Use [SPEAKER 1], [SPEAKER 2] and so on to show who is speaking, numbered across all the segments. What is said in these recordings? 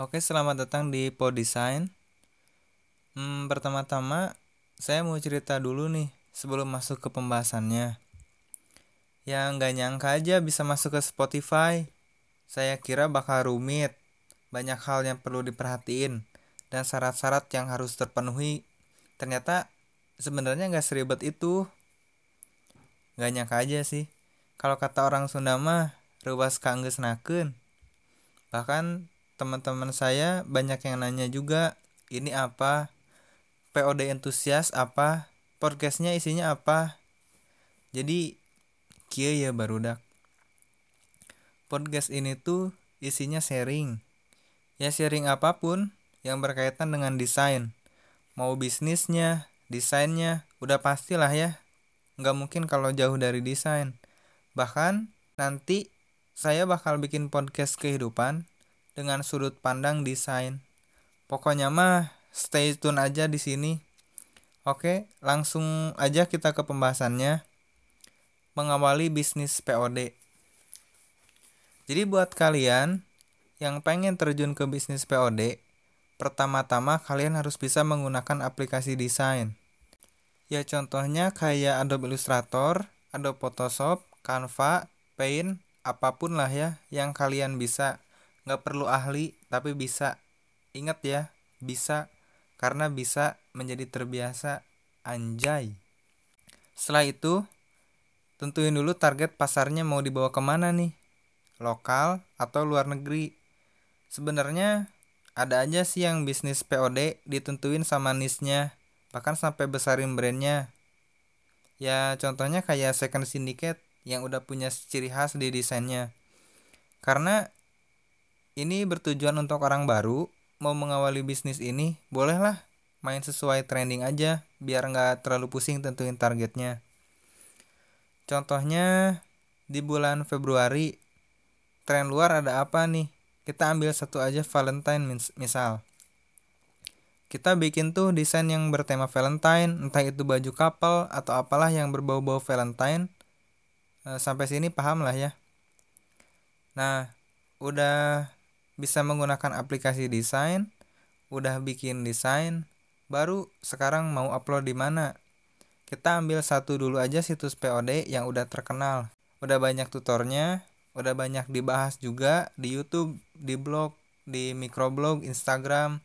[SPEAKER 1] Oke, selamat datang di Podesign. Hmm, pertama-tama saya mau cerita dulu nih sebelum masuk ke pembahasannya. Yang nggak nyangka aja bisa masuk ke Spotify. Saya kira bakal rumit, banyak hal yang perlu diperhatiin, dan syarat-syarat yang harus terpenuhi. Ternyata sebenarnya nggak seribet itu. Nggak nyangka aja sih. Kalau kata orang Sunda mah, ruas kangges naken. Bahkan teman-teman saya banyak yang nanya juga, ini apa? POD entusias apa? Podcastnya isinya apa? Jadi kia ya barudak. Podcast ini tuh isinya sharing. Ya sharing apa pun yang berkaitan dengan desain. Mau bisnisnya, desainnya, udah pastilah ya. Nggak mungkin kalau jauh dari desain. Bahkan nanti saya bakal bikin podcast kehidupan dengan sudut pandang desain. Pokoknya mah stay tune aja di sini. Oke, langsung aja kita ke pembahasannya. Mengawali bisnis POD. Jadi buat kalian yang pengen terjun ke bisnis POD, pertama-tama kalian harus bisa menggunakan aplikasi desain. Ya contohnya kayak Adobe Illustrator, Adobe Photoshop, Canva, Paint, apa pun lah ya yang kalian bisa nggak perlu ahli tapi bisa. Ingat ya bisa karena bisa menjadi terbiasa. Anjay. Setelah itu tentuin dulu target pasarnya mau dibawa ke mana nih? Lokal atau luar negeri? Sebenarnya ada aja sih yang bisnis POD ditentuin sama nisnya bahkan sampai besarin brandnya. Ya contohnya kayak second syndicate yang udah punya ciri khas di desainnya. Karena ini bertujuan untuk orang baru mau mengawali bisnis ini bolehlah main sesuai trending aja biar nggak terlalu pusing tentuin targetnya. Contohnya di bulan Februari tren luar ada apa nih? Kita ambil satu aja Valentine misal. Kita bikin tuh desain yang bertema Valentine entah itu baju couple atau apalah yang berbau-bau Valentine. E, sampai sini paham lah ya. Nah udah bisa menggunakan aplikasi desain, udah bikin desain, baru sekarang mau upload di mana? Kita ambil satu dulu aja situs POD yang udah terkenal. Udah banyak tutornya, udah banyak dibahas juga di YouTube, di blog, di microblog, Instagram.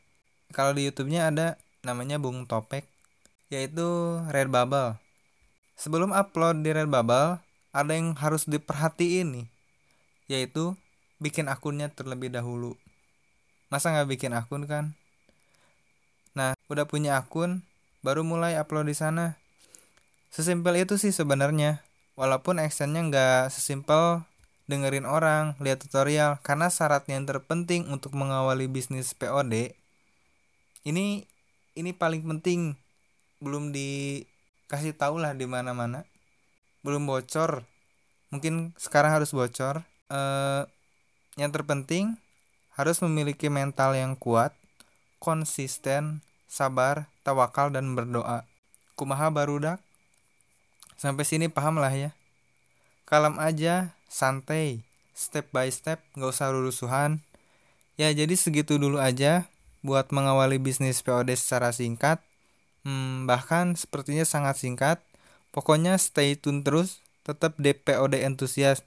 [SPEAKER 1] Kalau di YouTube-nya ada namanya Bung Topek, yaitu Redbubble. Sebelum upload di Redbubble, ada yang harus diperhatiin nih, yaitu bikin akunnya terlebih dahulu. Masa nggak bikin akun kan? Nah udah punya akun baru mulai upload di sana. Sesimpel itu sih sebenarnya. Walaupun actionnya nggak sesimpel dengerin orang lihat tutorial karena syarat yang terpenting untuk mengawali bisnis POD ini ini paling penting. Belum dikasih tahu lah di mana mana belum bocor. Mungkin sekarang harus bocor. Eh, yang terpenting harus memiliki mental yang kuat, konsisten, sabar, tawakal dan berdoa. Kumaha barudak? Sampai sini paham lah ya. Kalem aja, santai, step by step, gak usah rusuhan. Ya jadi segitu dulu aja buat mengawali bisnis POD secara singkat. Hmm, bahkan sepertinya sangat singkat. Pokoknya stay tune terus, tetap DPOD entusias.